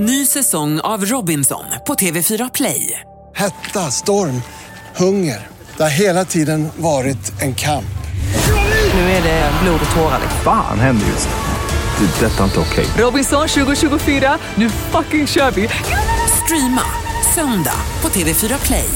Ny säsong av Robinson på TV4 Play. Hetta, storm, hunger. Det har hela tiden varit en kamp. Nu är det blod och tårar. Fan händer just nu. Det. är Detta är inte okej. Robinson 2024, nu fucking kör vi! Streama söndag på TV4 Play.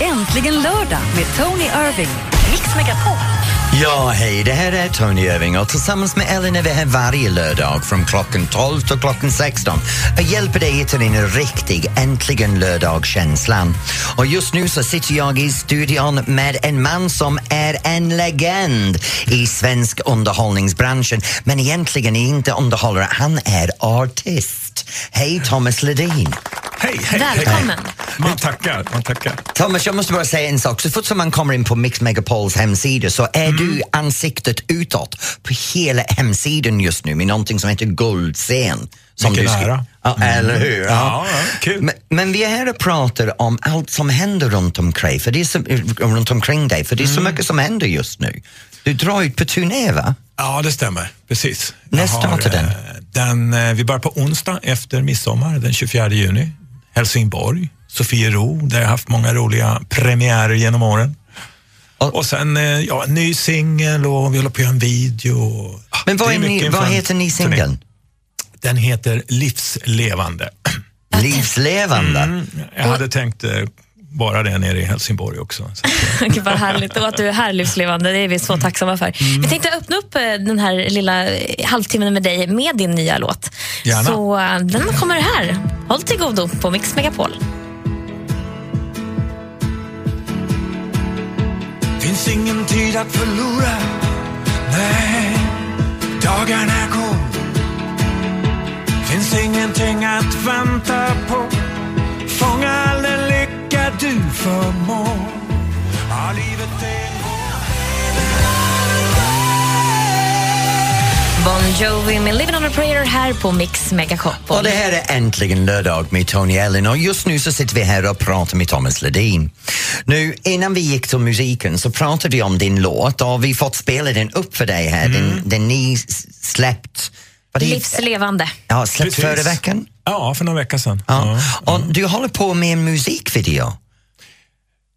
Äntligen lördag med Tony Irving. Mix Megapol. Ja, hej, det här är Tony Irving och tillsammans med Ellen är vi här varje lördag från klockan 12 till klockan 16 och hjälper dig till din riktig äntligen lördag-känslan. Och just nu så sitter jag i studion med en man som är en legend i svensk underhållningsbranschen men egentligen är inte underhållare, han är artist. Hej Thomas Ledin. Hej, hej, Välkommen. Hej. Man tackar, man tackar. Thomas, jag måste bara säga en sak. Så fort som man kommer in på Mix Megapols hemsida så är du ansiktet utåt på hela hemsidan just nu med någonting som heter Guldscen. Som Mycket du nära. Ja, eller hur? Ja, ja, kul. Men, men vi är här och pratar om allt som händer runt omkring, för det är så, runt omkring dig, för det är så mycket som händer just nu. Du drar ut på turné, va? Ja, det stämmer. Precis. När startar den? eh, den eh, vi börjar på onsdag efter midsommar, den 24 juni. Helsingborg, Sofiero, där jag har haft många roliga premiärer genom åren. Och- sen eh, ja, en ny singel och vi håller på att göra en video. Ah, Men vad, är ni, vad heter turné. singeln? Den heter Livslevande. Livslevande? Mm, jag hade tänkt eh, vara det nere i Helsingborg också. Så. Gud vad härligt. Och att du är här livslevande, det är vi så tacksamma för. Vi tänkte öppna upp eh, den här lilla eh, halvtimmen med dig med din nya låt. Gärna. Så eh, den kommer här. Håll till godo på Mix Megapol. Finns ingen tid att förlora Nej, dagarna går Finns ingenting att vänta på Fånga all den lycka du förmår Ja, livet är en Bon Jovi med Living on a prayer här på Mix Megapol. Och det här är äntligen lördag med Tony Ellen och just nu så sitter vi här och pratar med Thomas Ledin. Nu, innan vi gick till musiken så pratade vi om din låt och vi fått spela den upp för dig här, den, den ni släppt. Det- Livslevande. Ja, släppt Precis. förra veckan. Ja, för några veckor sedan. Ja. Ja. Och du håller på med en musikvideo.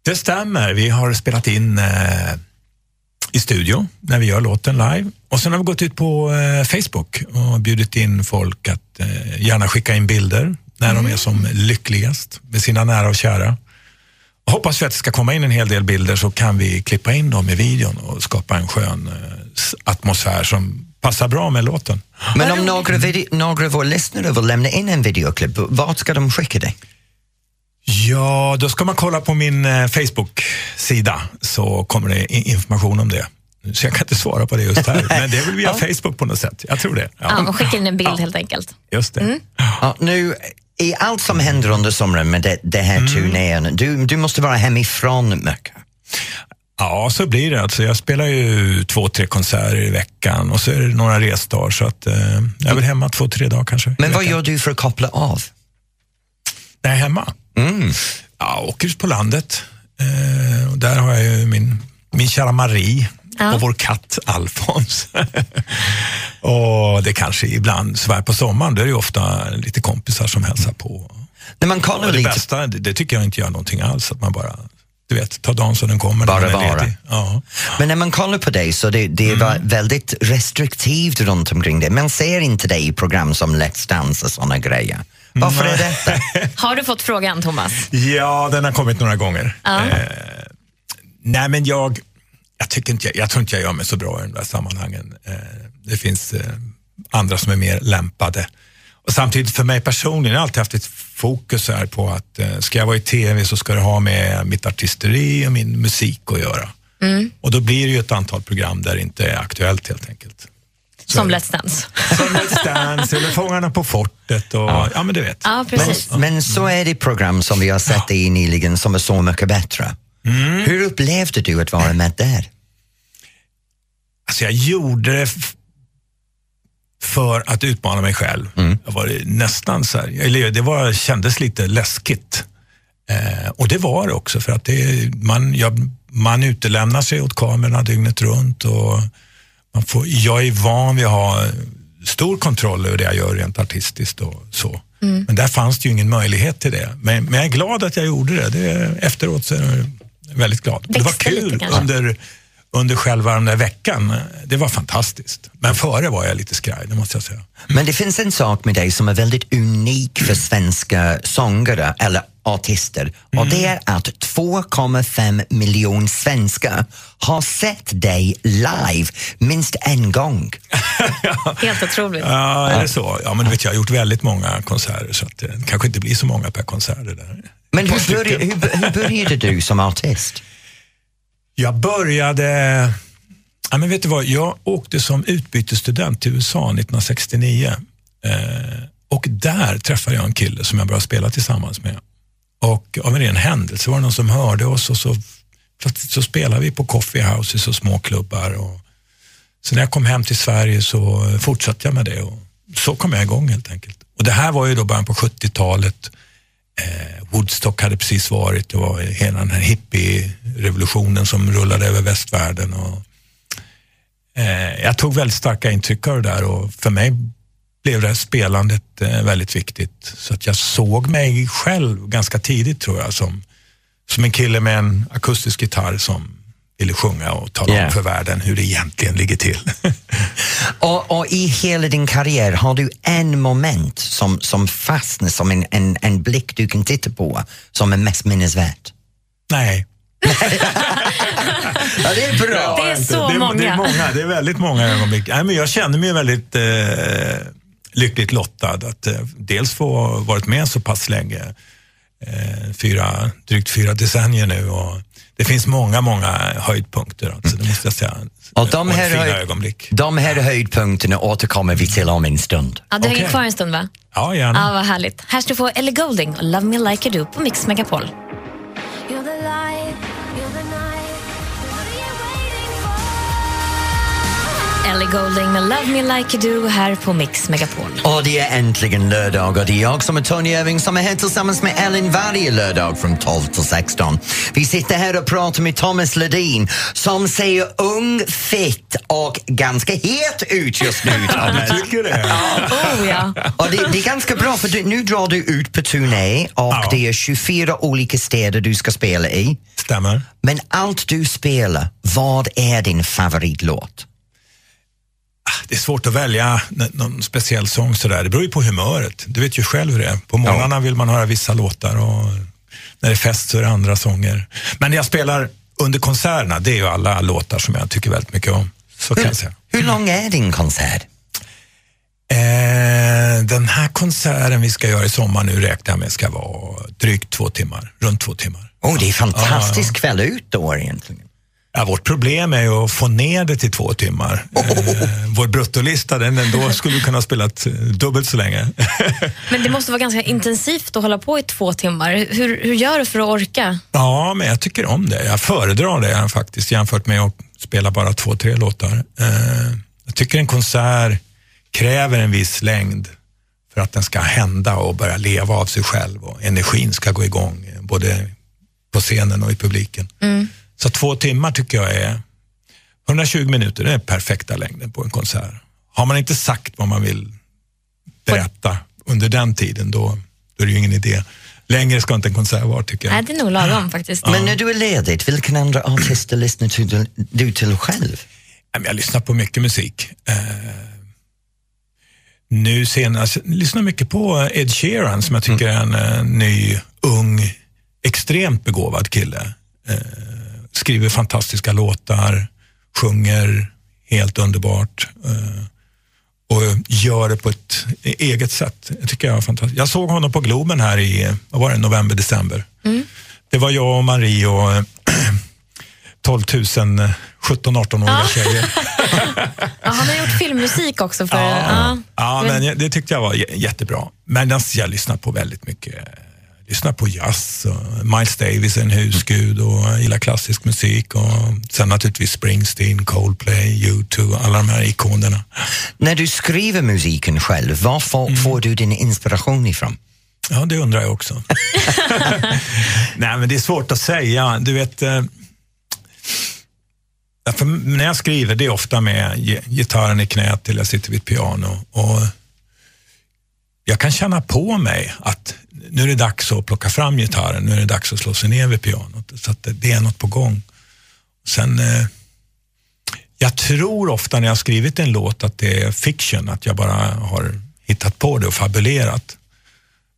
Det stämmer. Vi har spelat in eh, i studio när vi gör låten live. Och sen har vi gått ut på eh, Facebook och bjudit in folk att eh, gärna skicka in bilder när de är som lyckligast med sina nära och kära. Och hoppas vi att det ska komma in en hel del bilder så kan vi klippa in dem i videon och skapa en skön eh, atmosfär som passar bra med låten. Men om några, några av våra lyssnare vill lämna in en videoklipp, vart ska de skicka det? Ja, då ska man kolla på min eh, Facebook-sida så kommer det information om det. Så jag kan inte svara på det just här, men det är väl via Facebook på något sätt. Jag tror det. Ja, och skicka in en bild helt enkelt. Just det. Ja, nu, I allt som händer under sommaren med det, det här turnén, du, du måste vara hemifrån mycket. Ja, så blir det. Alltså, jag spelar ju två, tre konserter i veckan och så är det några resdagar så att, eh, jag är väl hemma två, tre dagar kanske. Men vad gör du för att koppla av? När jag är hemma? Mm. Ja, åker ut på landet. Eh, och där har jag ju min, min kära Marie Ja. och vår katt Alfons. och det kanske ibland, så här på sommaren, då är det ju ofta lite kompisar som hälsar på. När man kollar det lite, bästa, det, det tycker jag inte gör någonting alls, att man bara du vet, tar dagen som den kommer. Bara vara. Ja. men när man kollar på dig så det, det var väldigt restriktivt runt omkring det. Man ser inte dig i program som Let's Dance och såna grejer. Varför är detta? Har du fått frågan, Thomas? Ja, den har kommit några gånger. Ja. Eh, nej, men jag, jag, tycker inte, jag, jag tror inte jag gör mig så bra i de där sammanhangen. Eh, det finns eh, andra som är mer lämpade. Och samtidigt för mig personligen, jag har alltid haft ett fokus här på att eh, ska jag vara i tv så ska det ha med mitt artisteri och min musik att göra. Och då blir det ju ett antal program där det inte är aktuellt helt enkelt. Som Let's Dance. Som Let's Dance eller Fångarna på fortet och ja, men du vet. Ja, precis. Men så är det program som vi har sett dig i nyligen som är så mycket bättre. Hur upplevde du att vara med där? Alltså jag gjorde det för att utmana mig själv. Jag var nästan så här, eller det var, kändes lite läskigt. Eh, och det var det också för att det, man, jag, man utelämnar sig åt kamerorna dygnet runt. Och man får, jag är van vid att ha stor kontroll över det jag gör rent artistiskt och så. Men där fanns det ju ingen möjlighet till det. Men, men jag är glad att jag gjorde det. det efteråt så är jag väldigt glad. det var Växte lite kul under, under själva den där veckan. Det var fantastiskt. Men före var jag lite skraj, det måste jag säga. Men det finns en sak med dig som är väldigt unik för svenska sångare eller artister och det är att 2,5 miljoner svenskar har sett dig live minst en gång. Helt otroligt. Ja, är det så? Ja, men du vet, jag har gjort väldigt många konserter så att det kanske inte blir så många per konsert. Där. Men hur, började, stycken. hur, hur började du som artist? Jag började... Ja, men vet du vad? Jag åkte som utbytesstudent till USA 1969. Eh, och där träffade jag en kille som jag började spela tillsammans med. Och av en ren händelse var det någon som hörde oss och så plötsligt så spelade vi på coffeehouses och små klubbar. Och, så när jag kom hem till Sverige så fortsatte jag med det och så kom jag igång helt enkelt. Och det här var ju då början på 70-talet. Eh, Woodstock hade precis varit, det var hela den här hippie-revolutionen som rullade över västvärlden. Och, eh, jag tog väldigt starka intryck av det där och för mig blev det här spelandet eh, väldigt viktigt. Så att jag såg mig själv ganska tidigt tror jag som, som en kille med en akustisk gitarr som ville sjunga och tala Yeah. om för världen hur det egentligen ligger till. Och, och i hela din karriär, har du en moment som, som fastnar som en, en, en blick du kan titta på som är mest minnesvärt? Nej. Ja, det är bra. Det är så det, många. Det är många. Det är väldigt många ögonblick. Nej, men jag känner mig väldigt eh, lyckligt lottad att eh, dels få varit med så pass länge, eh, fyra, drygt fyra decennier nu. Och det finns många, många höjdpunkter, alltså, det måste jag säga. Och de här, fina höjd, ögonblick. de här höjdpunkterna återkommer vi till om en stund. Ja, du hänger Okej. kvar en stund va? Ja, gärna. Ja, vad härligt. Här ska du få Ellie Goulding och Love Me Like You Do på Mix Megapol. Ellie Goulding med Love Me Like You Do här på Mix Megapol. Och det är äntligen lördag och det är jag som är Tony Irving som är här tillsammans med Ellen varje lördag från 12 till 16. Vi sitter här och pratar med Thomas Ledin som ser ung, fit och ganska het ut just nu, Thomas. Du tycker det? Oh ja. Och det, det är ganska bra för du, nu drar du ut på turné och Ja. det är 24 olika städer du ska spela i. Stämmer. Men allt du spelar, vad är din favoritlåt? Det är svårt att välja någon speciell sång sådär. Det beror ju på humöret. Du vet ju själv hur det är. På morgnarna vill man höra vissa låtar och när det är fest så är det andra sånger. Men jag spelar under konserterna, det är ju alla låtar som jag tycker väldigt mycket om. Så kan jag säga. Hur lång är din konsert? Eh, den här konserten vi ska göra i sommar nu räknar jag med ska vara drygt två timmar. Runt två timmar. Oh, det är fantastisk kväll ut då egentligen. Ja, vårt problem är ju att få ner det till två timmar. Eh, vår bruttolista, den ändå skulle kunna ha spelat eh, dubbelt så länge. Men det måste vara ganska intensivt att hålla på i två timmar. Hur, hur gör du för att orka? Ja, men jag tycker om det. Jag föredrar det faktiskt jämfört med att spela bara två, tre låtar. Eh, jag tycker en konsert kräver en viss längd för att den ska hända och börja leva av sig själv och energin ska gå igång både på scenen och i publiken. Så två timmar tycker jag är 120 minuter, det är perfekta längden på en konsert. Har man inte sagt vad man vill berätta under den tiden, då, då är det ju ingen idé. Längre ska inte en konsert vara tycker jag. Nej, det är nog lagom faktiskt. Men när du är ledig, vilken andra artister lyssnar du, du till själv? Jag lyssnar på mycket musik. Eh, nu senast, jag lyssnar mycket på Ed Sheeran som jag tycker är en eh, ny, ung, extremt begåvad kille. Skriver fantastiska låtar, sjunger helt underbart eh, och gör det på ett eget sätt. Jag tycker jag är fantastiskt. Jag såg honom på Globen här i vad var det, november, december. Det var jag och Marie och eh, 12 000 17-18-åriga tjejer. Ja, han har gjort filmmusik också. För, Ja, ja Men- det tyckte jag var jättebra. Men jag lyssnar på väldigt mycket. Lyssnar på jazz, Miles Davis är en husgud och gillar klassisk musik. Och sen naturligtvis Springsteen, Coldplay, U2, alla de här ikonerna. När du skriver musiken själv, var får, får du din inspiration ifrån? Ja, det undrar jag också. Nej, men det är svårt att säga. Du vet, eh, när jag skriver, det är ofta med gi- gitarren i knät eller jag sitter vid ett piano. Och jag kan känna på mig att nu är det dags att plocka fram gitarren, nu är det dags att slå sig ner vid pianot. Så att det, det är något på gång. Sen, eh, jag tror ofta när jag har skrivit en låt att det är fiction, att jag bara har hittat på det och fabulerat.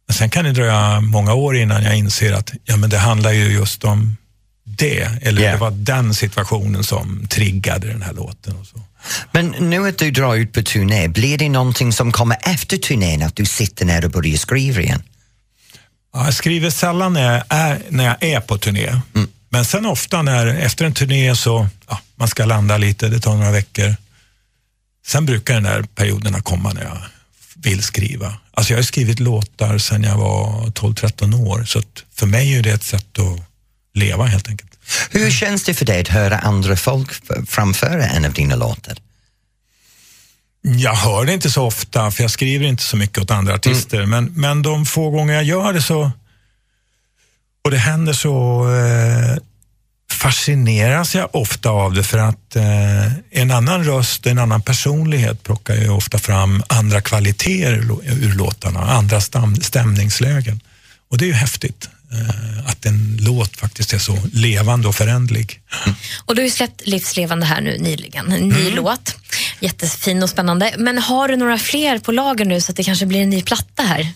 Men sen kan det dröja många år innan jag inser att ja, men det handlar ju just om det. Eller Yeah. det var den situationen som triggade den här låten. Och så. Men nu att du drar ut på turné, blir det någonting som kommer efter turnén, att du sitter ner och börjar skriva igen? Ja, jag skriver sällan när jag är, när jag är på turné. Men sen ofta när, efter en turné så, ja, man ska landa lite, det tar några veckor. Sen brukar den där perioderna komma när jag vill skriva. Alltså jag har skrivit låtar sedan jag var 12-13 år, så för mig är det ett sätt att leva helt enkelt. Hur känns det för dig att höra andra folk framföra en av dina låtar? Jag hör det inte så ofta, för jag skriver inte så mycket åt andra artister. Men, men de få gånger jag gör det så, och det händer så, eh, fascineras jag ofta av det för att eh, en annan röst, en annan personlighet plockar ju ofta fram andra kvaliteter ur lå- ur låtarna, andra stämningslägen. Och det är ju häftigt. Eh, att en låt faktiskt är så levande och förändlig. Och du har ju släppt Livslevande här nu nyligen, en ny låt. Jättefin och spännande. Men har du några fler på lager nu så att det kanske blir en ny platta här?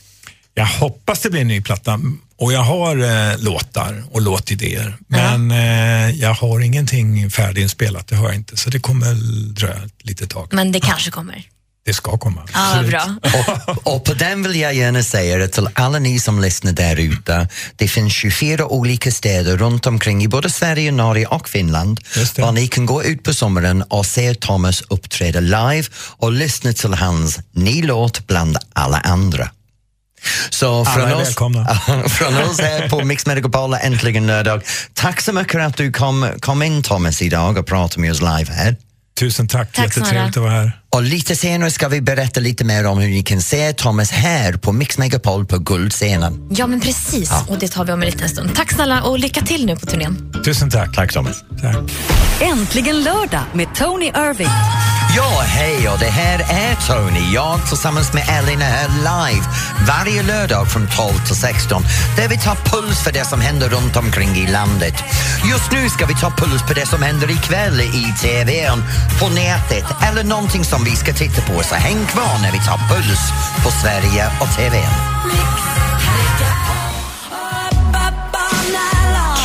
Jag hoppas det blir en ny platta och jag har eh, låtar och låtidéer. Men eh, jag har ingenting färdiginspelat, det har jag inte. Så det kommer dröja ett litet tag. Men det kanske kommer. Det ska komma. Ja, absolut. bra. Och, och på den vill jag gärna säga att till alla ni som lyssnar där ute, det finns 24 olika städer runt omkring i både Sverige, Norge och Finland var ni kan gå ut på sommaren och se Thomas uppträda live och lyssna till hans ny låt bland alla andra. Så Alla är välkomna. från oss här på Mix Megapol äntligen lördag. Tack så mycket att du kom, kom in Thomas idag och pratade med oss live här. Tusen tack, Tack jättetrevligt att vara här. Och lite senare ska vi berätta lite mer om hur ni kan se Thomas här på Mix Megapol på Guldscenen. Ja, men precis. Och det tar vi om en liten stund. Tack snälla och lycka till nu på turnén. Tusen tack. Tack Thomas. tack. Äntligen lördag med Tony Irving. Ja, hej och det här är Tony. Jag tillsammans med Elin är här live varje lördag från 12 till 16 där vi tar puls för det som händer runt omkring i landet. Just nu ska vi ta puls på det som händer ikväll i TVn, på nätet eller någonting som som vi ska titta på. Så häng kvar när vi tar puls på Sverige och TVn.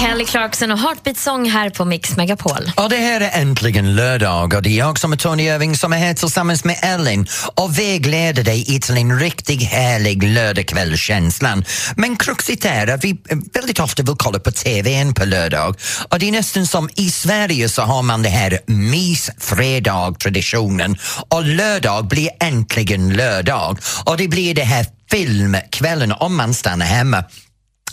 Kelly Clarkson och Heartbeat Song här på Mix Megapol. Och det här är äntligen lördag och det är jag som är Tony Irving som är här tillsammans med Ellen och vägleder dig i till en riktigt härlig lördagkvällskänslan. Men kruxet är att vi eh, väldigt ofta vill kolla på TVn på lördag och det är nästan som i Sverige så har man det här mys-fredag-traditionen och lördag blir äntligen lördag och det blir det här filmkvällen om man stannar hemma.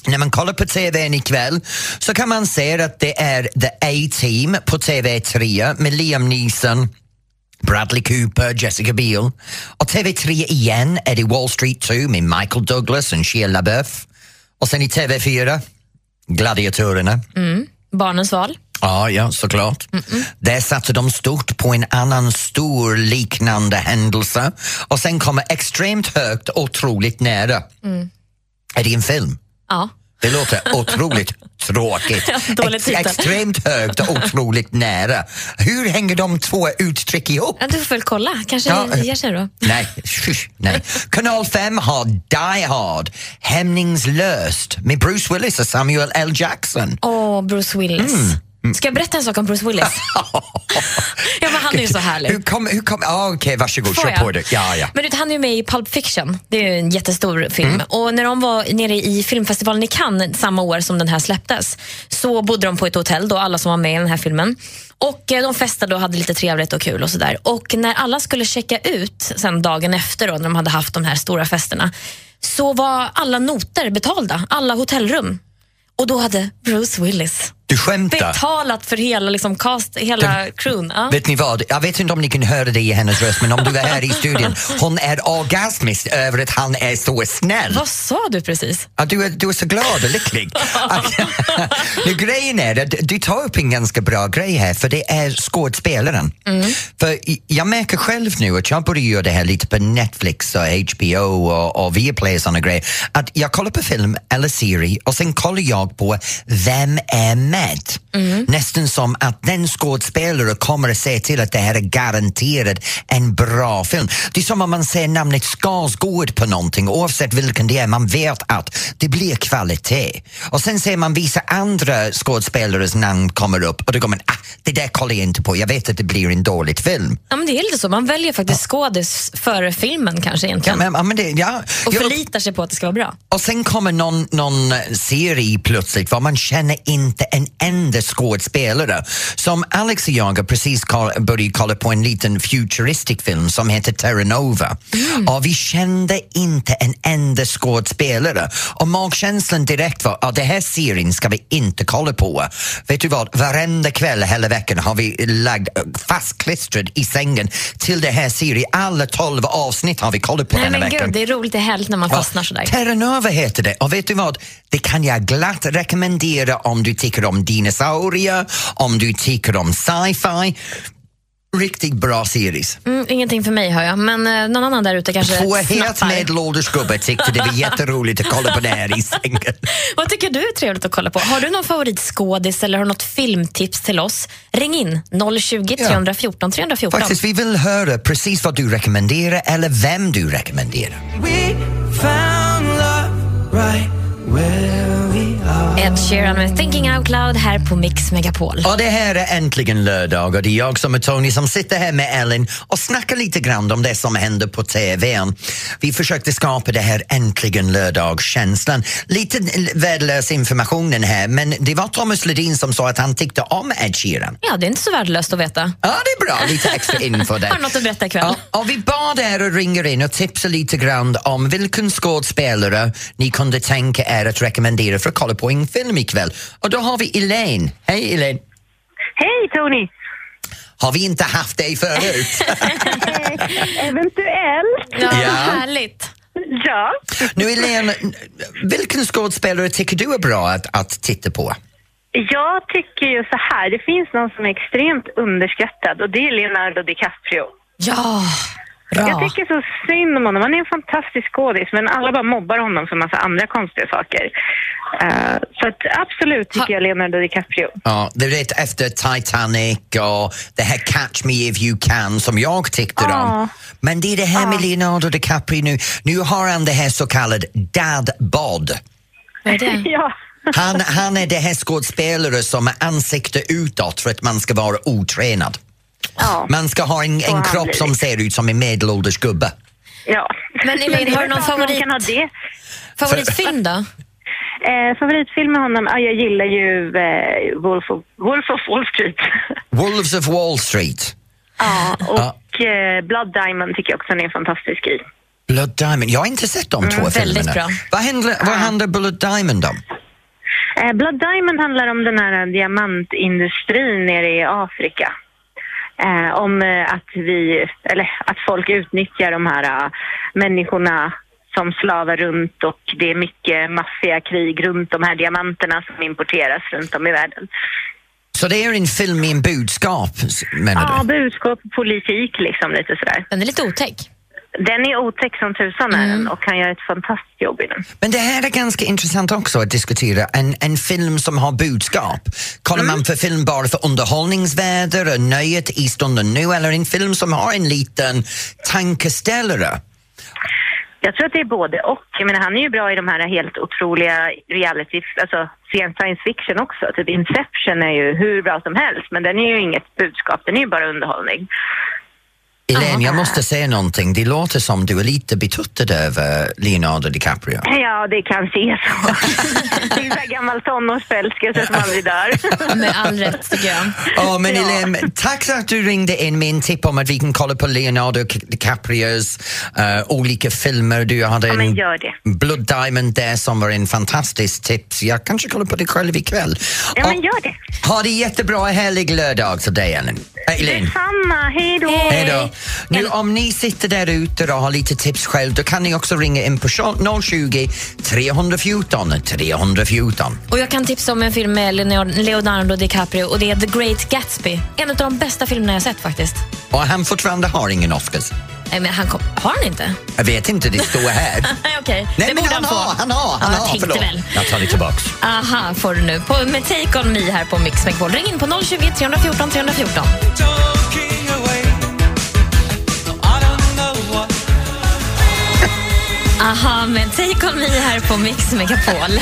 När man kollar på TVn ikväll så kan man se att det är The A-Team på TV3 med Liam Neeson, Bradley Cooper, Jessica Biel. Och TV3 igen är det Wall Street 2 med Michael Douglas och Shia LaBeouf. Och sen i TV4, Gladiatorerna. Barnens val. Ja, ja, såklart. Där satte de stort på en annan stor liknande händelse och sen kommer extremt högt otroligt nära. Är det en film? Ja. Det låter otroligt tråkigt. Ex- extremt högt och otroligt nära. Hur hänger de två uttryck ihop? Ja, du får väl kolla. Kanske Ja. ger sig då. Nej, shush, nej. Kanal 5 har Die Hard, hämningslöst med Bruce Willis och Samuel L. Jackson. Åh, Bruce Willis. Mm. Ska jag berätta en sak om Bruce Willis? ja, men han är ju så härlig. Hur kom, hur kom, ah, Okej, varsågod, Får kör jag? på det. Ja, ja. Men han är ju med i Pulp Fiction. Det är en jättestor film. Mm. Och när de var nere i filmfestivalen i Cannes samma år som den här släpptes så bodde de på ett hotell, då, alla som var med i den här filmen. Och eh, De festade och hade lite trevligt och kul. och sådär. Och När alla skulle checka ut sen dagen efter, då, när de hade haft de här stora festerna, så var alla noter betalda, alla hotellrum. Och då hade Bruce Willis Du skämtar? Betalat för hela liksom, cast, hela crewn. Ja. Vet ni vad, jag vet inte om ni kan höra det i hennes röst men om du är här i studion, hon är orgasmisk över att han är så snäll. Vad sa du precis? Ja, du, är, du är så glad och lycklig. nu, grejen är att du tar upp en ganska bra grej här för det är skådespelaren. För jag märker själv nu att jag börjar göra det här lite på Netflix och HBO och, och Viaplay och såna grejer. Att jag kollar på film eller serie och sen kollar jag på vem är med. Nästan som att den skådespelare kommer att se till att det här är garanterat en bra film. Det är som om man ser namnet Skarsgård på någonting oavsett vilken det är, man vet att det blir kvalitet. Och sen ser man vissa andra skådespelares namn kommer upp och då går man, ah, det där kollar jag inte på, jag vet att det blir en dålig film. Ja, men det är lite så. Man väljer faktiskt skådis före filmen kanske Ja, egentligen. men, ja, men det, ja, och ja, förlitar sig på att det ska vara bra. och sen kommer någon, någon serie plötsligt var man känner inte en enda skådespelare. Som Alex och jag har precis börjat kolla på en liten futuristic film som heter Terra Nova. Och vi kände inte en enda skådespelare. Och magkänslan direkt var att det här serien ska vi inte kolla på. Vet du vad, varenda kväll hela veckan har vi lagt fastklistrad i sängen till det här serien. Alla tolv avsnitt har vi kollat på Nej denna men veckan. gud, det är roligt, det är härligt när man Ja, fastnar sådär. Terra Nova heter det och vet du vad? Det kan jag glatt rekommendera om du tycker om dinosaurier, om du tycker om sci-fi. Riktigt bra series. Mm, ingenting för mig hör jag, men eh, någon annan där ute kanske Två helt snappar. medelålders gubbar tyckte det var jätteroligt att kolla på det här i sängen. Vad tycker du är trevligt att kolla på? Har du någon favoritskådis eller har du något filmtips till oss? Ring in 020 Ja. 314 314. Faktiskt, vi vill höra precis vad du rekommenderar eller vem du rekommenderar. Ed Sheeran med Thinking Out Loud här på Mix Megapol. Och det här är äntligen lördag och det är jag som är Tony som sitter här med Ellen och snackar lite grann om det som händer på TVn. Vi försökte skapa det här äntligen lördag-känslan. Lite värdelös informationen här men det var Thomas Ledin som sa att han tyckte om Ed Sheeran. Ja, det är inte så värdelöst att veta. Ja, det är bra. Lite extra info där. Har något att berätta ikväll? Ja, och vi bad er att ringa in och tipsa lite grann om vilken skådespelare ni kunde tänka er att rekommendera för att kolla på en film ikväll. Och då har vi Elaine. Hej Elaine! Hej Tony! Har vi inte haft dig förut? Eventuellt. Ja, Ja. Härligt. Ja. nu Elaine, vilken skådespelare tycker du är bra att, att titta på? Jag tycker ju så här, det finns någon som är extremt underskattad och det är Leonardo DiCaprio. Ja, Jag bra. tycker så synd om honom. Han är en fantastisk skådis men alla bara mobbar honom för massa andra konstiga saker. Eh, så att absolut tycker Ha- jag Leonardo DiCaprio. Ja, det vet efter Titanic och det här Catch Me If You Can som jag tyckte Ja. om. Men det är det här med Leonardo DiCaprio nu. Nu har han det här så kallade dad bod. Vad är det? Ja. Han, han är det här skådespelare som är ansikte utåt för att man ska vara otränad. Ja. Man ska ha en, en kropp som ser ut som en medelålders gubbe. ja. Men är har du någon favorit? kan ha det. Favoritfilm då? Eh, favoritfilm med honom? Ja, jag gillar ju eh, Wolf, of, Wolf of Wall Street. Wolves of Wall Street. ja, och eh, Blood Diamond tycker jag också han är fantastisk i. Blood Diamond. Jag har inte sett de två väldigt filmerna. bra. Vad handlar, vad handlar Blood Diamond om? Eh, Blood Diamond handlar om den här diamantindustrin nere i Afrika. Eh, om eh, att vi, eller att folk utnyttjar de här eh, människorna som slavar runt och det är mycket maffiakrig runt de här diamanterna som importeras runt om i världen. Så det är en film med en budskap, menar Ja, du? budskap och politik liksom lite sådär. Den är lite otäck. Den är otäck som tusan är den och kan göra ett fantastiskt jobb i den. Men det här är ganska intressant också att diskutera. En, en film som har budskap. Kollar man på film bara för underhållningsvärde och nöjet i stunden nu eller en film som har en liten tankeställare? Jag tror att det är både och. Jag menar, han är ju bra i de här helt otroliga reality, alltså science fiction också. Typ Inception är ju hur bra som helst, men den är ju inget budskap, den är ju bara underhållning. Elaine, jag måste säga någonting. Det låter som du är lite betuttad över Leonardo DiCaprio. Ja, det kan se så. det är så här gammal tonårsförälskelse som aldrig dör. Med all rätt tycker jag. Ja, men Ja. Elaine, tack för att du ringde in med en tipp om att vi kan kolla på Leonardo DiCaprios eh, olika filmer. Du hade Ja, en gör det. Blood Diamond där som var en fantastisk tips. Jag kanske kollar på det själv ikväll. Ja, men gör det. Ha det jättebra härlig lördag till dig, Ellen. Äh, Elaine. Detsamma, hej då. Hej då. Nu om ni sitter där ute och har lite tips själv, då kan ni också ringa in på 020 314 314. Och jag kan tipsa om en film med Leonardo- Leonardo DiCaprio och det är The Great Gatsby. En av de bästa filmerna jag sett faktiskt. Och han fortfarande har ingen Oscars. Nej, men han kom, har han inte? Jag vet inte, det står här. Okej, Nej, det men han han har, han har, han ja, har. Förlåt. väl. Jag tar det tillbaks. Aha, får du nu. På, med Take On Me här på Mix Megapol. Ring in på 020 314 314. Aha, med Take On Me här på Mix Megapol.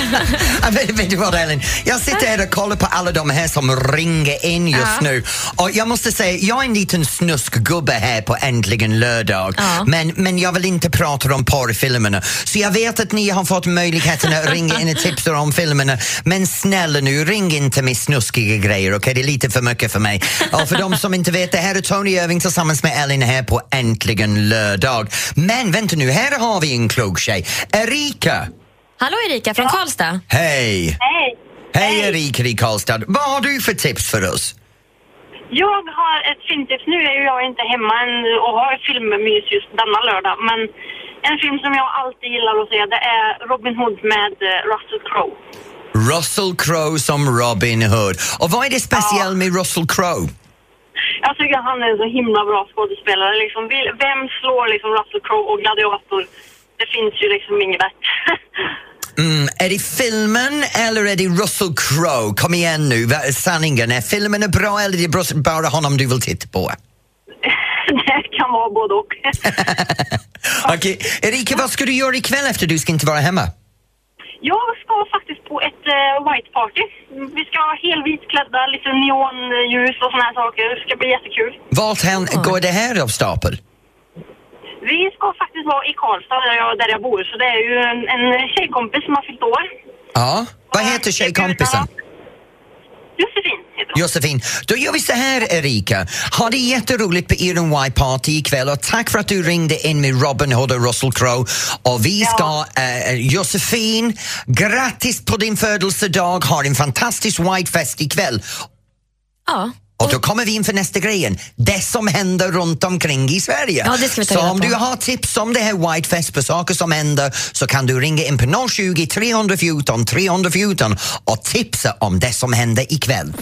Vet, vet du vad Ellen? Jag sitter här och kollar på alla de här som ringer in just Ja. nu och jag måste säga, jag är en liten snuskgubbe här på Äntligen lördag Ja. men, men jag vill inte prata om porrfilmerna så jag vet att ni har fått möjligheten att ringa in och tipsa om filmerna men snälla nu, ring inte med snuskiga grejer, okej? Det är lite för mycket för mig. Och för de som inte vet, det här är Tony Irving tillsammans med Ellen här på Äntligen lördag. Men vänta nu, här har vi en klok tjej. Erika! Hallå Erika från Karlstad. Hej! Hej. Hej Erika i Karlstad. Vad har du för tips för oss? Jag har ett filmtips. Nu är ju jag inte hemma än och har filmmys just denna lördag. Men en film som jag alltid gillar att se det är Robin Hood med eh, Russell Crowe. Russell Crowe som Robin Hood. Och vad är det speciellt med Russell Crowe? Jag tycker att han är en så himla bra skådespelare. Liksom, vem slår liksom Russell Crowe och Gladiator? Det finns ju liksom inget bättre. Mm, är det filmen eller är det Russell Crowe? Kom igen nu, vad är sanningen. Är filmen bra eller är det bara honom du vill titta på? det kan vara både och. Okej, Erika, vad ska du göra ikväll efter du ska inte vara hemma? Jag ska faktiskt på ett eh, white party. Vi ska ha helvit klädda, lite neonljus och såna här saker. Det ska bli jättekul. Vart går det här av stapel? Vi ska faktiskt vara i Karlstad där jag, där jag bor. Så det är ju en, en tjejkompis som har fyllt år. Ja, vad heter tjejkompisen? Josefin heter hon. Josefin, då gör vi så här Erika. Ha det jätteroligt på er White Party ikväll och tack för att du ringde in med Robin Hood och Russell Crowe. Och vi ska, eh, Josefin, grattis på din födelsedag, ha en fantastisk White Fest ikväll. Ja. Och då kommer vi in för nästa grejen, det som händer runt omkring i Sverige. Ja, det ska vi ta så om på. du har tips om det här White Fest på saker som händer så kan du ringa in på 020 314 314 och tipsa om det som händer ikväll.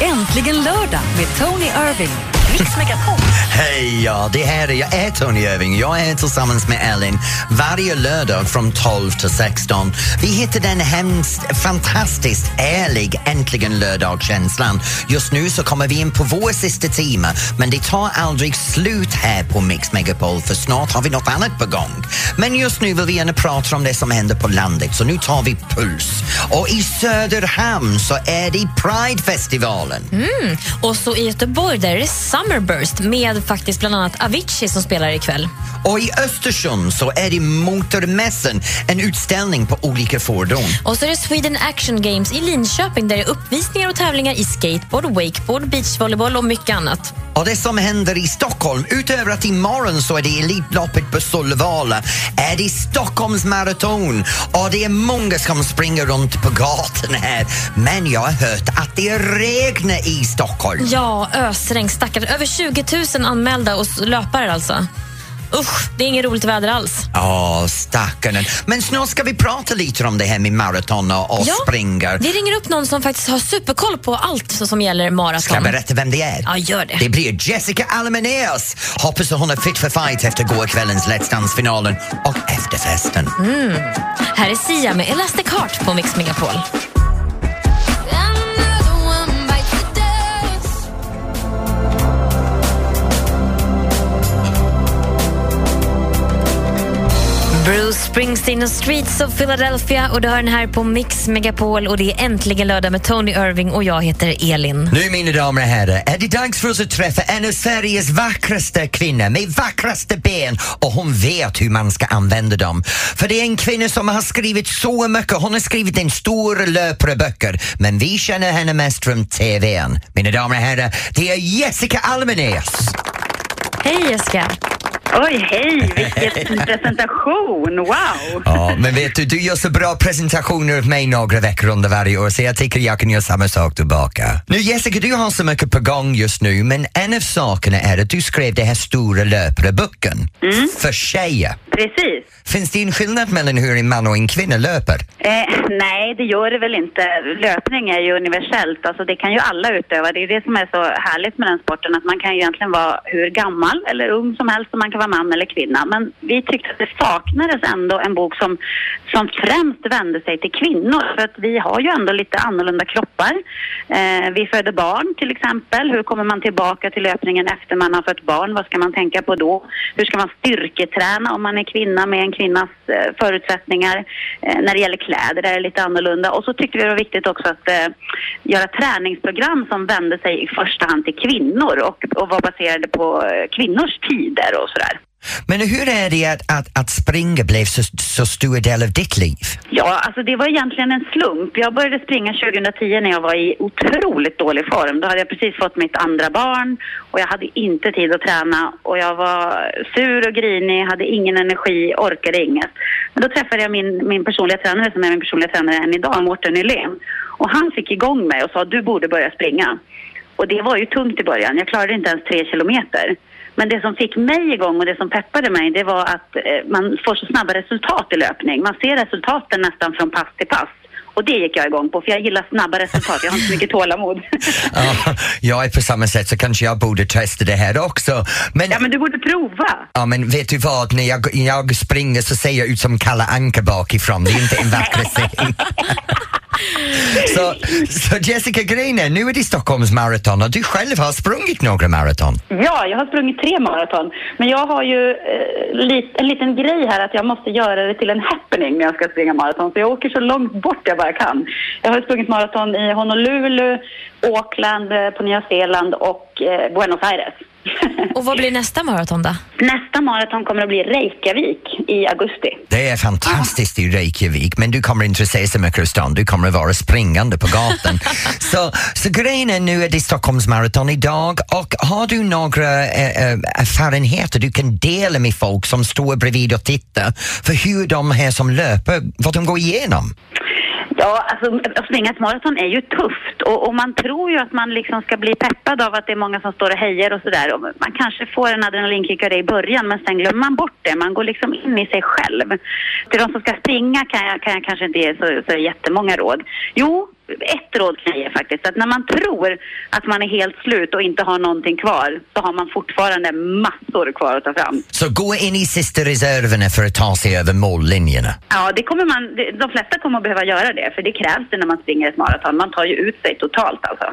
Äntligen lördag med Tony Irving. Mix Megapol. Hej, ja, det här är jag är Tony Irving. Jag är tillsammans med Ellen varje lördag från 12 till 16. Vi hittar den hemskt, fantastiskt ärlig Äntligen lördag-känslan. Just nu så kommer vi in på vår sista timme men det tar aldrig slut här på Mix Megapol för snart har vi något annat på gång. Men just nu vill vi gärna prata om det som händer på landet så nu tar vi puls. Och i Söderhamn så är det Pridefestivalen. Och så i Göteborg där är det Summerburst med faktiskt bland annat Avicii som spelar ikväll. Och i Östersund så är det Motormässan, en utställning på olika fordon. Och så är det Sweden Action Games i Linköping där det är uppvisningar och tävlingar i skateboard, wakeboard, beachvolleyboll och mycket annat. Och det som händer i Stockholm, utöver att imorgon så är det Elitloppet på Solvalla, är det Stockholms maraton och det är många som springer runt på gatorna här. Men jag har hört att det regnar i Stockholm. Ja, ösregn, stackare. Över 20 000 anmälda och löpare alltså. Usch, det är inget roligt väder alls. Ja, stackarn. Men snart ska vi prata lite om det här med maraton och, och springar. Vi ringer upp någon som faktiskt har superkoll på allt som gäller maraton. Ska jag berätta vem det är? Ja, gör det. Det blir Jessica Almenäs. Hoppas att hon är fit för fight efter gårkvällens Let's Dance-finalen och efterfesten. Här är Sia med Elastic Heart på Mix Megapol. Bruce Springsteen och Streets of Philadelphia och du har den här på Mix Megapol och det är äntligen lördag med Tony Irving och jag heter Elin. Nu mina damer och herrar är det dags för oss att träffa en av Sveriges vackraste kvinnor med vackraste ben och hon vet hur man ska använda dem. För det är en kvinna som har skrivit så mycket, hon har skrivit en stor löpare böcker men vi känner henne mest från TVn. Mina damer och herrar, det är Jessica Almenäs! Hej Jessica! Oj, hej! Vilken presentation! Wow! Ja, men vet du, du gör så bra presentationer av mig några veckor under varje år så jag tycker jag kan göra samma sak tillbaka. Nu Jessica, du har så mycket på gång just nu men en av sakerna är att du skrev den här stora löparboken för tjejer. Precis. Finns det en skillnad mellan hur en man och en kvinna löper? Eh, nej, det gör det väl inte. Löpning är ju universellt. Alltså, det kan ju alla utöva. Det är det som är så härligt med den sporten. Att man kan ju egentligen vara hur gammal eller ung som helst och man kan vara man eller kvinna. Men vi tyckte att det saknades ändå en bok som, som främst vände sig till kvinnor. För att vi har ju ändå lite annorlunda kroppar. Eh, vi föder barn till exempel. Hur kommer man tillbaka till löpningen efter man har fött barn? Vad ska man tänka på då? Hur ska man styrketräna om man är kvinna med en kvinnas eh, förutsättningar? Eh, när det gäller kläder är det lite annorlunda. Och så tyckte vi det var viktigt också att eh, göra träningsprogram som vände sig i första hand till kvinnor och, och var baserade på eh, kvinnors tider och sådär. Men hur är det att, att, att springa blev så, så stor del av ditt liv? Ja, alltså det var egentligen en slump. Jag började springa 2010 när jag var i otroligt dålig form. Då hade jag precis fått mitt andra barn och jag hade inte tid att träna och jag var sur och grinig, hade ingen energi, orkade inget. Men då träffade jag min, min personliga tränare som är min personliga tränare än idag, Mårten Nylén. Och han fick igång mig och sa du borde börja springa. Och det var ju tungt i början. Jag klarade inte ens tre kilometer. Men det som fick mig igång och det som peppade mig det var att eh, man får så snabba resultat i löpning. Man ser resultaten nästan från pass till pass. Och det gick jag igång på för jag gillar snabba resultat. Jag har inte så mycket tålamod. Ja, jag är på samma sätt så kanske jag borde testa det här också. Men, ja men du borde prova. ja, men vet du vad, när jag, när jag springer så ser jag ut som Kalle Anka bakifrån. Det är inte en vacker scen så, så Jessica Greiner, nu är det Stockholms maraton och du själv har sprungit några maraton. Ja, jag har sprungit tre maraton. Men jag har ju eh, lit, en liten grej här att jag måste göra det till en happening när jag ska springa maraton. Så jag åker så långt bort jag bara kan. Jag har sprungit maraton i Honolulu, Auckland eh, på Nya Zeeland och eh, Buenos Aires. Och vad blir nästa maraton då? Nästa maraton kommer att bli Reykjavik i augusti. Det är fantastiskt i Reykjavik men du kommer inte att se så mycket av stan, du kommer att vara springande på gatan. så, så grejen är nu är det Stockholms maraton idag och har du några äh, äh, erfarenheter du kan dela med folk som står bredvid och tittar för hur de här som löper, vad de går igenom? Ja, alltså att springa ett maraton är ju tufft och, och man tror ju att man liksom ska bli peppad av att det är många som står och hejar och sådär. Man kanske får en adrenalinkick av det i början men sen glömmer man bort det. Man går liksom in i sig själv. Till de som ska springa kan jag, kan jag kanske inte ge så, så jättemånga råd. Jo, ett råd kan jag ge faktiskt. Att när man tror att man är helt slut och inte har någonting kvar så har man fortfarande massor kvar att ta fram. Så gå in i sista reserverna för att ta sig över mållinjerna. Ja, det kommer man, de flesta kommer att behöva göra det för det krävs det när man springer ett maraton. Man tar ju ut sig totalt alltså.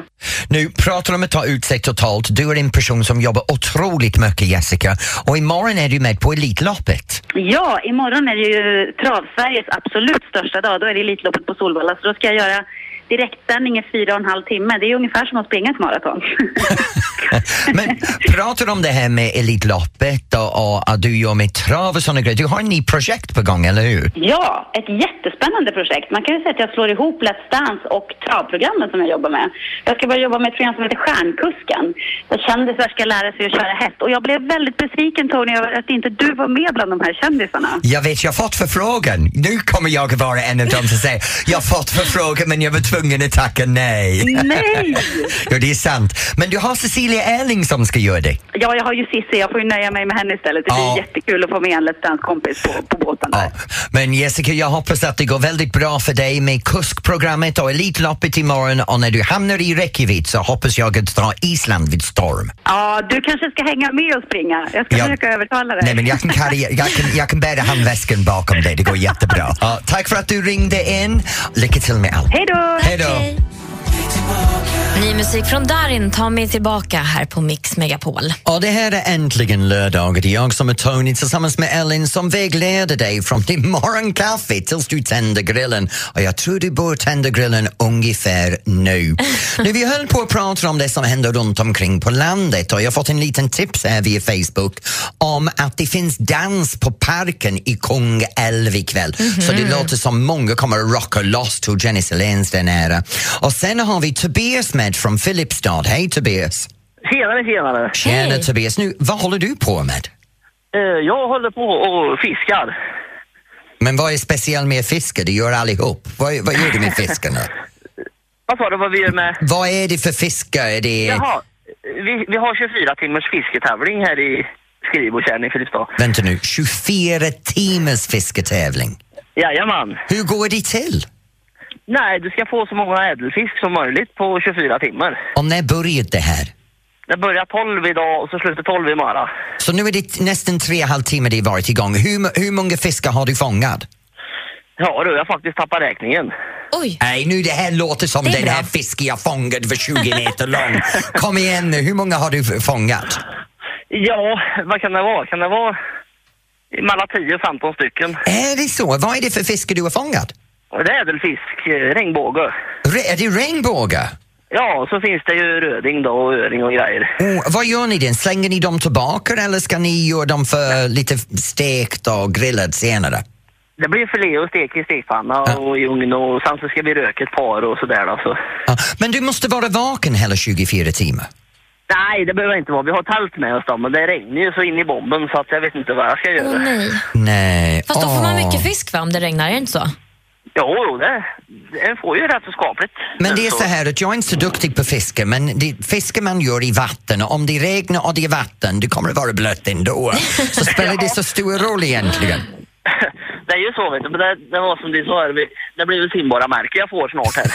Nu pratar om att ta ut sig totalt. Du är en person som jobbar otroligt mycket Jessica och imorgon är du med på Elitloppet. Ja, imorgon är det ju Trav-Sveriges absolut största dag. Då är det Elitloppet på Solvalla. Så då ska jag göra direktsändning i fyra och en halv timme. Det är ungefär som att springa ett maraton. Men pratar om det här med Elitloppet och, och att du gör med trav och sådana grejer. Du har en ny projekt på gång, eller hur? ja, ett jättespännande projekt. Man kan ju säga att jag slår ihop Let's Dance och travprogrammet som jag jobbar med. Jag ska börja jobba med ett program som heter Stjärnkusken. Där kändisar ska lära sig att köra häst. Och jag blev väldigt besviken Tony över att inte du var med bland de här kändisarna. Jag vet, jag har fått förfrågan. Nu kommer jag vara en av dem som säger jag har fått förfrågan men jag var tvungen att tacka nej. Nej! jo, det är sant. Men du har Cecilia Erling som ska göra det. Ja, jag har ju Cissi. Jag får ju nöja mig med henne istället. Det blir Ja. jättekul att få med en Let's Dance-kompis på, på båten där. Ja. Men Jessica, jag hoppas att det går väldigt bra för dig med kuskprogrammet och Elitloppet imorgon och när du hamnar i Reykjavik så hoppas jag att dra Island vid storm. Ja, du kanske ska hänga med och springa. Jag ska Ja. försöka övertala dig. Nej men jag kan, carry, jag kan, jag kan bära handväskan bakom dig, det går jättebra. Ja, tack för att du ringde in. Lycka till med allt. Hej då! Hej då! Ny musik från Darin tar mig tillbaka här på Mix Megapol. Och det här är äntligen lördag. Det är jag som är Tony tillsammans med Ellen som vägleder dig från din morgonkaffe tills du tänder grillen. Och jag tror du bör tända grillen ungefär nu. nu vi höll på att prata om det som händer runt omkring på landet och jag har fått en liten tips här via Facebook om att det finns dans på parken i Kungälv ikväll. Så det låter som många kommer att rocka loss till Jenny Saléns där nära. Och sen har vi Tobias med från Filipstad. Hej Tobias! Tjenare, tjenare. Tjena Tobias, nu, vad håller du på med? Eh, jag håller på och fiskar. Men vad är speciellt med fiske? Det gör allihop. Vad, vad gör du med fiskarna? Vad sa du vad vi gör med? vad är det för fiskar? Är det... Jaha, vi, vi har 24 timmars fisketävling här i Skrivbotjärn i Filipstad. Vänta nu, 24 timmars fisketävling. Jajamän. Hur går det till? Nej, du ska få så många ädelfisk som möjligt på 24 timmar. Och när började det här? Det börjar 12 idag och så slutar 12 imorgon. Så nu är det nästan tre och en halv timme det varit igång. Hur, hur många fiskar har du fångat? Ja du, jag har faktiskt tappat räkningen. Oj. Nej, nu det här låter som den här fisken jag fångade för 20 meter lång. Kom igen nu, hur många har du fångat? Ja, vad kan det vara? Kan det vara mellan 10 och 15 stycken? Är det så? Vad är det för fiskar du har fångat? Och Det är ädelfisk, eh, regnbåge. Re- är det regnbågar? Ja, så finns det ju röding då och öring och grejer. Oh, vad gör ni den? Slänger ni dem tillbaka eller ska ni göra dem för lite stekt och grillad senare? Det blir filé och stek i stekpanna och i ugn och sen så ska vi röka ett par och sådär då. Så. Ja, men du måste vara vaken hela 24 timmar. Nej, det behöver inte vara. Vi har tält med oss då, men det regnar ju så in i bomben så att jag vet inte vad jag ska göra. Åh nej. Nej. Fast då får man mycket fisk va, om det regnar, är det inte så? Jo, det, det får ju rätt så skapligt. Men det är så här att jag är inte så duktig på fiske, men det, fiske man gör i vatten och om det regnar och det är vatten, det kommer att vara blött ändå. Så spelar det så stor roll egentligen? Det är ju så, vet du. Men det, det var som du sa, här, det blir väl simbara märke jag får snart här.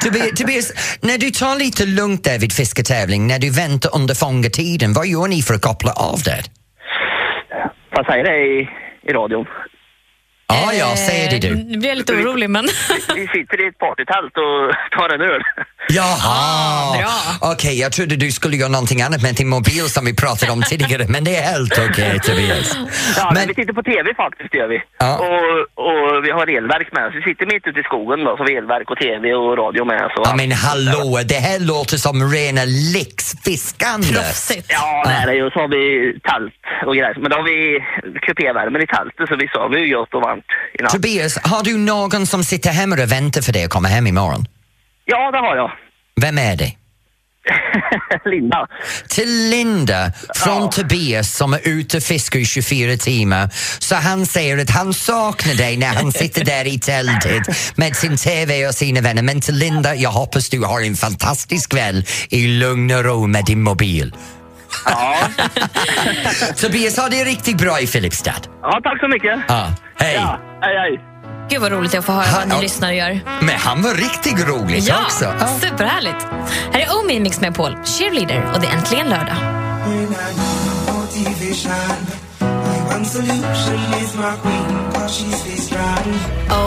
Tobias, Tobias, när du tar lite lugnt där vid fisketävling, när du väntar under fångetiden, vad gör ni för att koppla av det? Får jag säga det i, i radion? Ja, ja, säg det du. Nu blir jag lite orolig men... Vi sitter i ett partytält och tar en öl. Jaha! bra. Okej, jag trodde du skulle göra någonting annat med din mobil som vi pratade om tidigare, men det är helt okej Tobias. Ja, Men- vi tittar på TV faktiskt, gör vi. Ja. Och, och vi har elverk med oss. Vi sitter mitt ute i skogen då, så vi har elverk och TV och radio med oss. Ja men hallå, det här låter som rena lyxfiskande. Proffsigt. Ja, det är det ju. Så har vi tält och grejer. Men då har vi kupévärmen i tältet så vi sover ju gott och varmt i natt. Tobias, har du någon som sitter hemma och väntar för dig att komma hem imorgon? Ja, det har jag. Vem är det? Linda. Till Linda från Ja. Tobias som är ute och fiskar i 24 timmar. Så han säger att han saknar dig när han sitter där i tältet med sin TV och sina vänner. Men till Linda, jag hoppas du har en fantastisk kväll i lugn och ro med din mobil. Ja. Tobias, ha det riktigt bra i Filipstad. ja, tack så mycket. Ja, hej. Ja, hej, hej. Gud vad roligt att få höra vad ni Ja. lyssnar och gör. Men han var riktigt rolig Ja, också. superhärligt. Här är Omi Mix med Paul, cheerleader och det är äntligen lördag.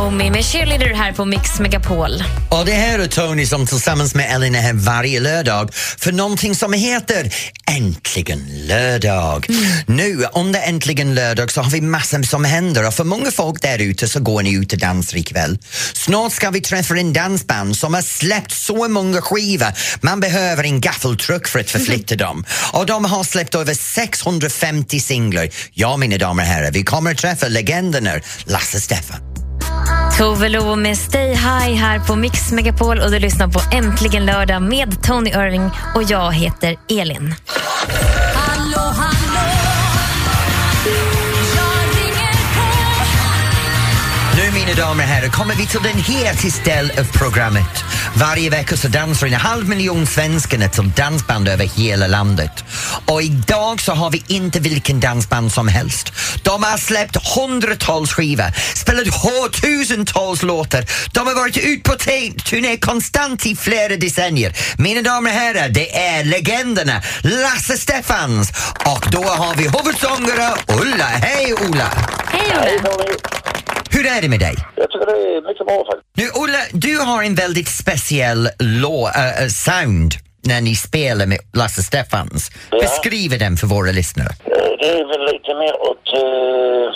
Omi med cheerleader här på Mix Megapol. Och det här är Tony som tillsammans med Ellen är här varje lördag för någonting som heter Äntligen lördag. Nu under Äntligen lördag så har vi massor som händer och för många folk där ute så går ni ut och dansar ikväll. Snart ska vi träffa en dansband som har släppt så många skivor man behöver en gaffeltruck för att förflytta dem. Och de har släppt över 650 singlar. Ja, mina damer och herrar, vi kommer att träffa legenden Lasse Steffen. Tove Lo med Stay High här på Mix Megapol och du lyssnar på Äntligen lördag med Tony Irving och jag heter Elin. Mina damer och herrar kommer vi till den hetaste del av programmet. Varje vecka så dansar en halv miljon svenskarna till dansband över hela landet. Och idag så har vi inte vilken dansband som helst. De har släppt hundratals skivor, spelat tusentals låtar. De har varit ut på te- turné konstant i flera decennier. Mina damer och herrar, det är legenderna Lasse Stefans. Och då har vi huvudsångare Ulla. Hej Ulla! Hej Ola! Hur är det med dig? Jag tycker det är mycket bra faktiskt. Nu, Olle, du har en väldigt speciell lå, äh, äh, sound när ni spelar med Lasse Stefans. Beskriv den för våra lyssnare. Eh, Det är väl lite mer åt eh,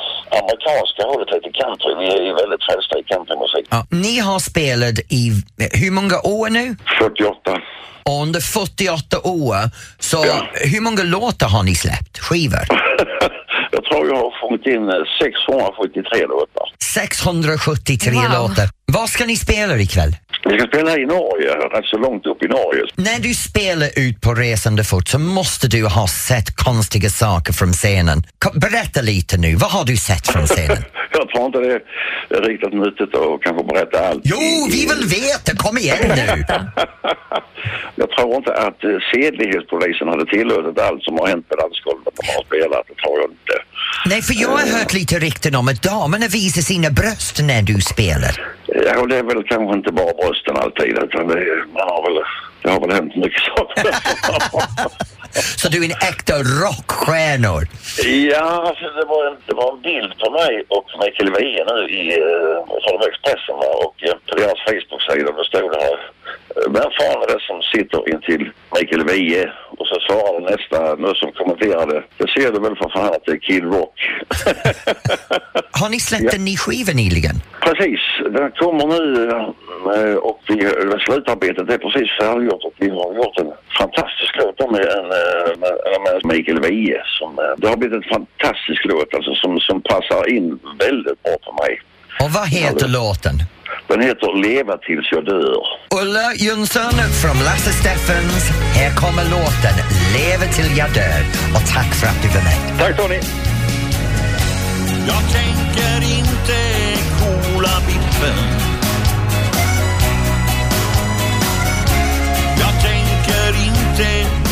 amerikanska hållet, lite country. Vi är ju väldigt frälsta i countrymusik. Ja, ni har spelat i hur många år nu? 48. Och under 48 år, så hur många låtar har ni släppt? Skivor? Jag tror jag har fått in eh, 673 låtar. 673 Wow. låtar. Vad ska ni spela ikväll? Vi ska spela i Norge, rätt så långt upp i Norge. När du spelar ut på resande fot så måste du ha sett konstiga saker från scenen. Berätta lite nu, vad har du sett från scenen? Jag tror inte det är riktigt nyttigt att kanske berätta allt. Jo, vi vill veta, kom igen nu! Jag tror inte att eh, sedlighetspolisen hade tillåtit allt som har hänt på dansgolvet när man har spelat. Det tror jag inte. Nej, för jag har hört lite rykten om att damerna visar sina bröst när du spelar. Ja, och det är väl kanske inte bara brösten alltid, utan det, man har väl, det har väl hänt mycket saker. Så du är en äkta rockstjärnor? Ja, alltså det, var en, det var en bild på mig och Mikael Wiehe nu i, eh, från Expressen va? och eh, på deras Facebook-sida då stod det här eh, vem fan är det som sitter intill Mikael Wiehe? Och så svarade nästa nu som kommenterade det ser du väl för fan att det är Kid Rock. Har ni släppt en ny skiva nyligen? Precis, den kommer nu eh, och vi, eh, slutarbetet är precis färdiggjort och vi har gjort en fantastisk låt med, en, eh, med, med Mikael Wiehe. Eh, det har blivit en fantastisk låt alltså, som, som passar in väldigt bra på mig. Och vad heter låten? Den heter Leva tills jag dör. Ulla Jönsson från Lasse Steffens. Här kommer låten Leva till jag dör. Och tack för att du var med. Tack Tony! Jag tänker inte coola biffen Jag tänker inte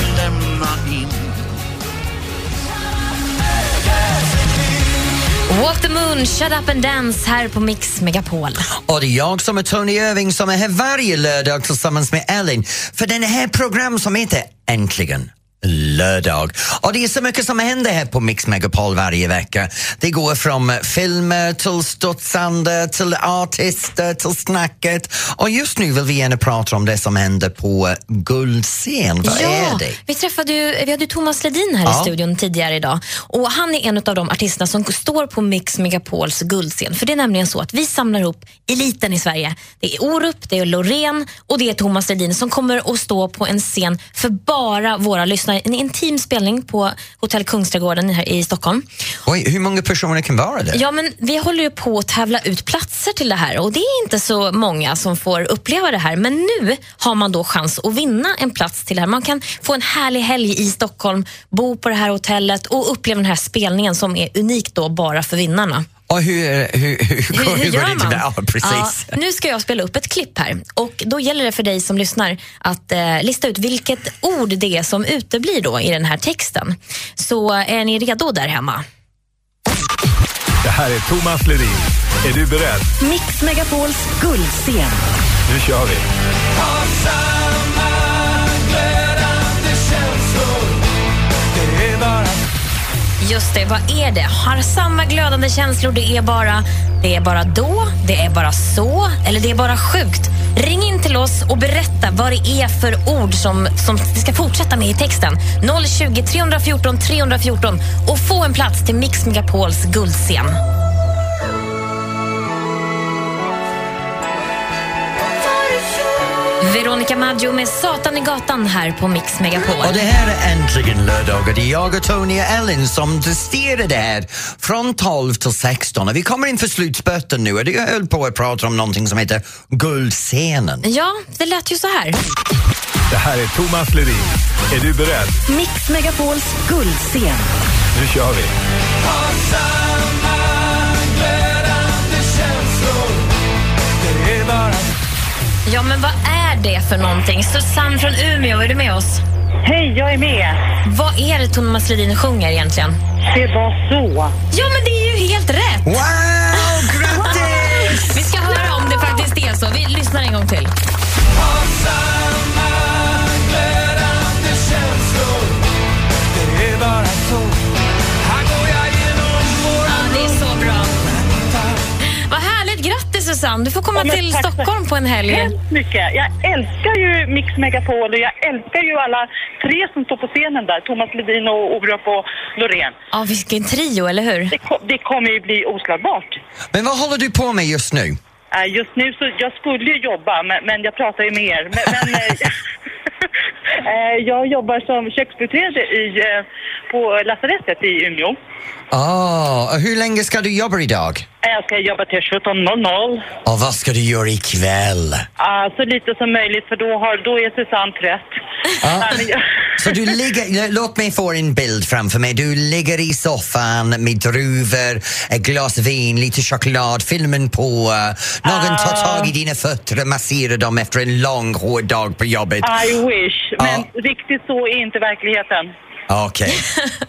Walk the moon, shut up and dance här på Mix Megapol. Och det är jag som är Tony Irving som är här varje lördag tillsammans med Ellen för den här program som heter Äntligen lördag. Och det är så mycket som händer här på Mix Megapol varje vecka. Det går från filmer till studsande, till artister, till snacket. Och just nu vill vi gärna prata om det som händer på Guldscen. Vad är det? Vi träffade ju, vi hade ju Thomas Ledin här Ja. i studion tidigare idag och han är en av de artisterna som står på Mix Megapols guldscen. För det är nämligen så att vi samlar ihop eliten i Sverige. Det är Orup, det är Loreen och det är Thomas Ledin som kommer att stå på en scen för bara våra lyssnare. En intim spelning på Hotell Kungsträdgården här i Stockholm. Oj, hur många personer kan vara där? Ja, men vi håller ju på att tävla ut platser till det här och det är inte så många som får uppleva det här. Men nu har man då chans att vinna en plats till det här. Man kan få en härlig helg i Stockholm, bo på det här hotellet och uppleva den här spelningen som är unik då bara för vinnarna. Och hur, hur, hur, hur, Hur, gör det till man? Ja, precis. Ja, nu ska jag spela upp ett klipp här och då gäller det för dig som lyssnar att eh, lista ut vilket ord det är som uteblir då i den här texten. Så är ni redo där hemma? Det här är Thomas Ledin. Är du beredd? Mix Megapols guldscen. Nu kör vi. Just det, vad är det? Har samma glödande känslor, det är bara det är bara då, det är bara så eller det är bara sjukt. Ring in till oss och berätta vad det är för ord som, som vi ska fortsätta med i texten. 020 314 314 och få en plats till Mix Megapols guldscen. Veronica Maggio med Satan i gatan här på Mix Megapol. Och det här är äntligen lördag och det är jag och Tony och Ellen som styr det här från 12 till 16. Och vi kommer in för slutspurten nu och jag höll på att prata om någonting som heter Guldscenen. Ja, det lät ju så här. Det här är Thomas Ledin. Är du beredd? Mix Megapols guldscen. Nu kör vi. Ja, men vad är det för någonting? Susanne från Umeå, är du med oss? Hej, jag är med. Vad är det Thomas Ledin sjunger egentligen? Det var så. Ja, men det är ju helt rätt! Wow, grattis! Vi ska höra om det faktiskt är så. Vi lyssnar en gång till. Minsann. Du får komma Ja, till Stockholm på en helg. Hemskt mycket. Jag älskar ju Mix Megapol och jag älskar ju alla tre som står på scenen där. Thomas Ledin och Orup och Loreen. Ja, vilken trio, eller hur? Det, det kommer ju bli oslagbart. Men vad håller du på med just nu? Eh, Just nu så, jag skulle ju jobba, men, men jag pratar ju med er. Men, men eh, eh, jag jobbar som köksbiträde i, eh, på lasarettet i Umeå. Ah, och hur länge ska du jobba idag? Eh, Jag ska jobba till 17.00. Och vad ska du göra ikväll? Ah, så lite som möjligt, för då, har, då är Susanne trött. Jag- Så du ligger, låt mig få en bild framför mig. Du ligger i soffan med druvor, ett glas vin, lite choklad, filmen på. någon tar tag i dina fötter och masserar dem efter en lång hård dag på jobbet. I wish, men riktigt så är inte verkligheten. Okej.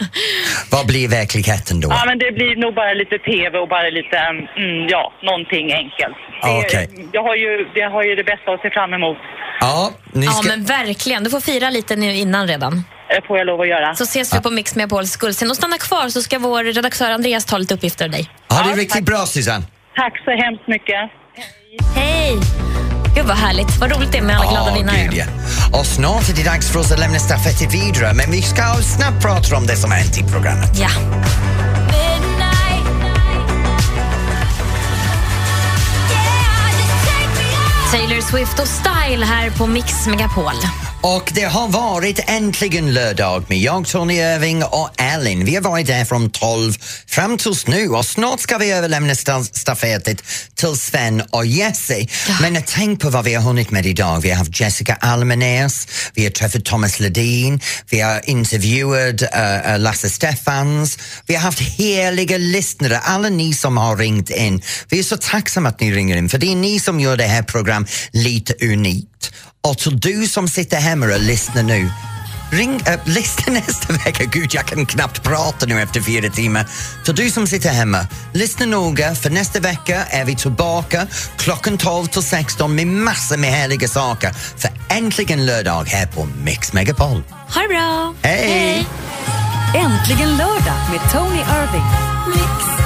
Vad blir verkligheten då? Ja, men det blir nog bara lite TV och bara lite, mm, ja, någonting enkelt. Det- Okej. Jag, har ju, jag har ju det bästa att se fram emot. Ja, ni Ja, ska... men verkligen. Du får fira lite nu innan redan. Det får jag lov att göra. Så ses vi på Mix med Pauls guldscen. Och stanna kvar så ska vår redaktör Andreas ta lite uppgifter av dig. Ha det riktigt bra Susanne. Tack så hemskt mycket. Hej! Gud vad härligt. Vad roligt det är med alla glada vinnare. ja. Och snart är det dags för oss att lämna stafetten vidare men vi ska snabbt prata om det som har hänt i programmet. Ja. Taylor Swift och Style här på Mix Megapol. Och det har varit äntligen lördag med jag, Tony Irving och Ellen. Vi har varit där från 12 fram tills nu och snart ska vi överlämna sta- stafettet till Sven och Jesse. Men tänk på vad vi har hunnit med idag. Vi har haft Jessica Almenäs, vi har träffat Thomas Ledin, vi har intervjuat uh, Lasse Stefans, vi har haft heliga lyssnare, alla ni som har ringt in. Vi är så tacksamma att ni ringer in för det är ni som gör det här lite unikt. Och till du som sitter hemma och lyssnar nu, ring, äh, lyssna nästa vecka. Gud, jag kan knappt prata nu efter fyra timmar. Till du som sitter hemma, lyssna noga för nästa vecka är vi tillbaka klockan 12 till 16 med massor med härliga saker. För äntligen lördag här på Mix Megapol. Ha det bra! Hej! Äntligen lördag med Tony Irving.